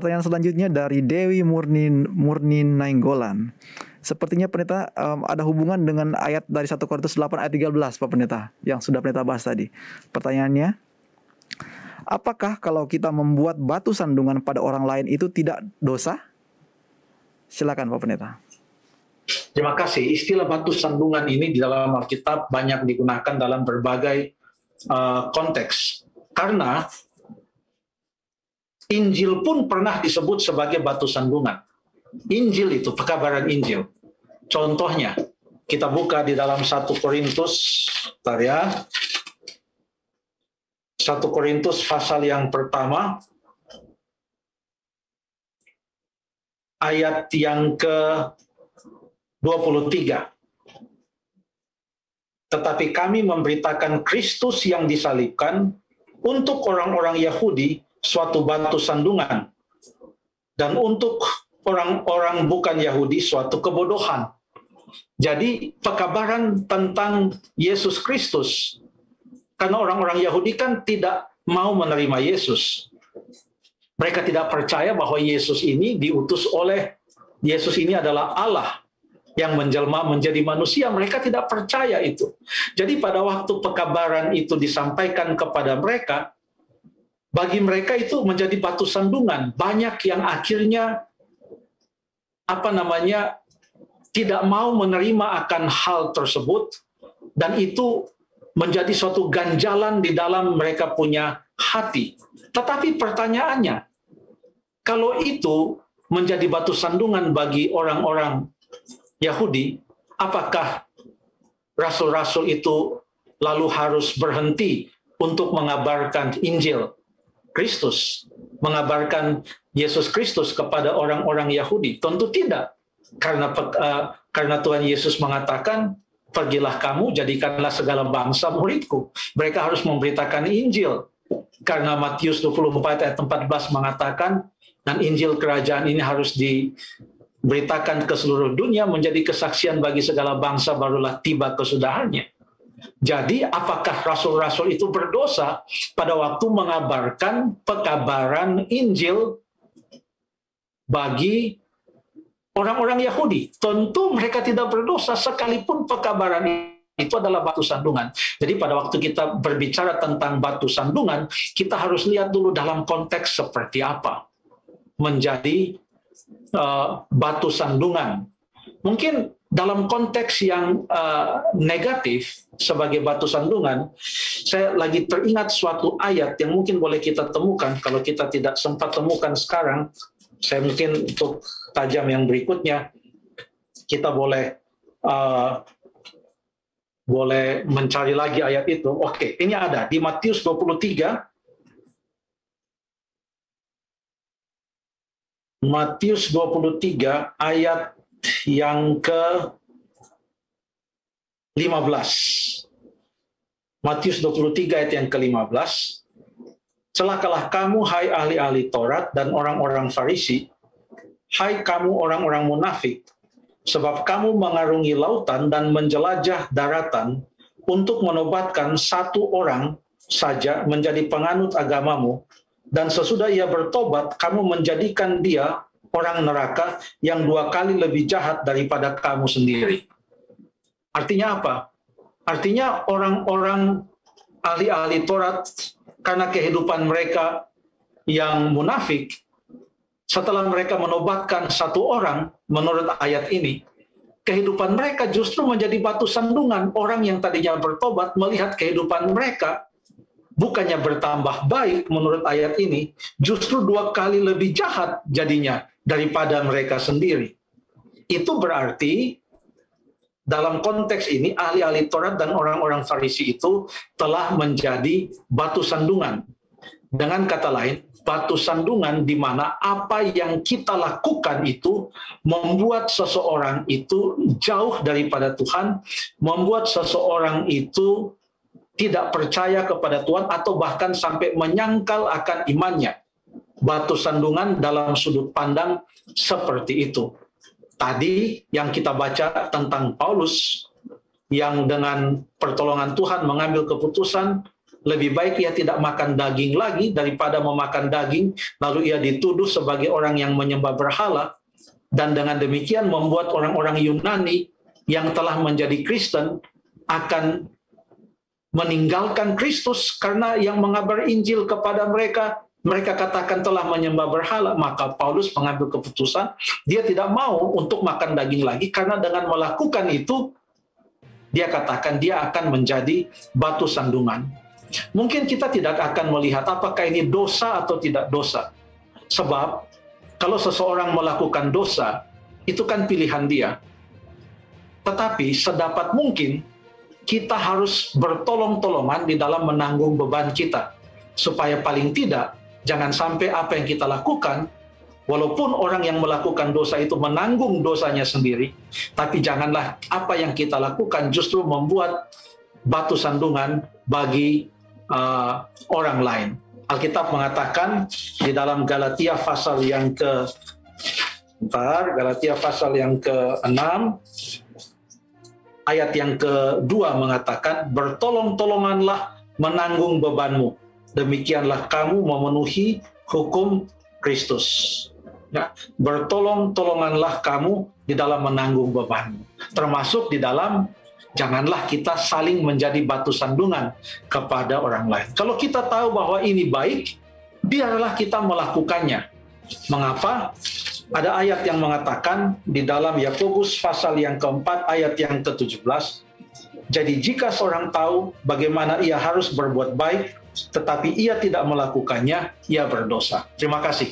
pertanyaan selanjutnya dari Dewi Murni Murni Nainggolan. Sepertinya pendeta um, ada hubungan dengan ayat dari 1 Korintus 8 ayat 13 Pak Pendeta yang sudah pendeta bahas tadi. Pertanyaannya, apakah kalau kita membuat batu sandungan pada orang lain itu tidak dosa? Silakan Pak Pendeta. Terima kasih. Istilah batu sandungan ini di dalam Alkitab banyak digunakan dalam berbagai uh, konteks. Karena Injil pun pernah disebut sebagai batu sandungan. Injil itu pekabaran Injil. Contohnya, kita buka di dalam satu Korintus, tar ya. 1 Korintus pasal yang pertama, ayat yang ke 23. Tetapi kami memberitakan Kristus yang disalibkan untuk orang-orang Yahudi suatu batu sandungan dan untuk orang-orang bukan Yahudi suatu kebodohan. Jadi pekabaran tentang Yesus Kristus karena orang-orang Yahudi kan tidak mau menerima Yesus. Mereka tidak percaya bahwa Yesus ini diutus oleh Yesus ini adalah Allah yang menjelma menjadi manusia. Mereka tidak percaya itu. Jadi pada waktu pekabaran itu disampaikan kepada mereka, bagi mereka itu menjadi batu sandungan. Banyak yang akhirnya apa namanya tidak mau menerima akan hal tersebut dan itu menjadi suatu ganjalan di dalam mereka punya hati. Tetapi pertanyaannya, kalau itu menjadi batu sandungan bagi orang-orang Yahudi, apakah rasul-rasul itu lalu harus berhenti untuk mengabarkan Injil Kristus, mengabarkan Yesus Kristus kepada orang-orang Yahudi? Tentu tidak. Karena uh, karena Tuhan Yesus mengatakan, "Pergilah kamu, jadikanlah segala bangsa muridku." Mereka harus memberitakan Injil. Karena Matius 24 ayat 14 mengatakan, dan Injil kerajaan ini harus diberitakan ke seluruh dunia menjadi kesaksian bagi segala bangsa barulah tiba kesudahannya. Jadi apakah rasul-rasul itu berdosa pada waktu mengabarkan pekabaran Injil bagi orang-orang Yahudi? Tentu mereka tidak berdosa sekalipun pekabaran itu adalah batu sandungan. Jadi pada waktu kita berbicara tentang batu sandungan, kita harus lihat dulu dalam konteks seperti apa menjadi uh, batu sandungan. Mungkin dalam konteks yang uh, negatif sebagai batu sandungan, saya lagi teringat suatu ayat yang mungkin boleh kita temukan kalau kita tidak sempat temukan sekarang. Saya mungkin untuk tajam yang berikutnya kita boleh uh, boleh mencari lagi ayat itu. Oke, ini ada di Matius 23 Matius 23 ayat yang ke 15. Matius 23 ayat yang ke-15. Celakalah kamu hai ahli-ahli Taurat dan orang-orang Farisi, hai kamu orang-orang munafik, sebab kamu mengarungi lautan dan menjelajah daratan untuk menobatkan satu orang saja menjadi penganut agamamu, dan sesudah ia bertobat, kamu menjadikan dia orang neraka yang dua kali lebih jahat daripada kamu sendiri. Artinya apa? Artinya orang-orang ahli-ahli Taurat karena kehidupan mereka yang munafik, setelah mereka menobatkan satu orang menurut ayat ini, kehidupan mereka justru menjadi batu sandungan. Orang yang tadinya bertobat melihat kehidupan mereka bukannya bertambah baik menurut ayat ini, justru dua kali lebih jahat jadinya daripada mereka sendiri. Itu berarti dalam konteks ini ahli-ahli Taurat dan orang-orang Farisi itu telah menjadi batu sandungan. Dengan kata lain, batu sandungan di mana apa yang kita lakukan itu membuat seseorang itu jauh daripada Tuhan, membuat seseorang itu tidak percaya kepada Tuhan atau bahkan sampai menyangkal akan imannya batu sandungan dalam sudut pandang seperti itu. Tadi yang kita baca tentang Paulus yang dengan pertolongan Tuhan mengambil keputusan lebih baik ia tidak makan daging lagi daripada memakan daging, lalu ia dituduh sebagai orang yang menyembah berhala, dan dengan demikian membuat orang-orang Yunani yang telah menjadi Kristen akan meninggalkan Kristus karena yang mengabar Injil kepada mereka mereka katakan telah menyembah berhala, maka Paulus mengambil keputusan dia tidak mau untuk makan daging lagi karena dengan melakukan itu dia katakan dia akan menjadi batu sandungan. Mungkin kita tidak akan melihat apakah ini dosa atau tidak dosa. Sebab kalau seseorang melakukan dosa, itu kan pilihan dia. Tetapi sedapat mungkin kita harus bertolong-tolongan di dalam menanggung beban kita. Supaya paling tidak, jangan sampai apa yang kita lakukan, walaupun orang yang melakukan dosa itu menanggung dosanya sendiri, tapi janganlah apa yang kita lakukan justru membuat batu sandungan bagi uh, orang lain. Alkitab mengatakan di dalam Galatia pasal yang ke Bentar, Galatia pasal yang ke-6 ayat yang kedua mengatakan, bertolong-tolonganlah menanggung bebanmu. Demikianlah kamu memenuhi hukum Kristus. Ya, bertolong-tolonganlah kamu di dalam menanggung bebanmu. Termasuk di dalam janganlah kita saling menjadi batu sandungan kepada orang lain. Kalau kita tahu bahwa ini baik, biarlah kita melakukannya. Mengapa? Ada ayat yang mengatakan di dalam Yakobus pasal yang keempat ayat yang ke-17 jadi jika seorang tahu bagaimana ia harus berbuat baik tetapi ia tidak melakukannya ia berdosa. Terima kasih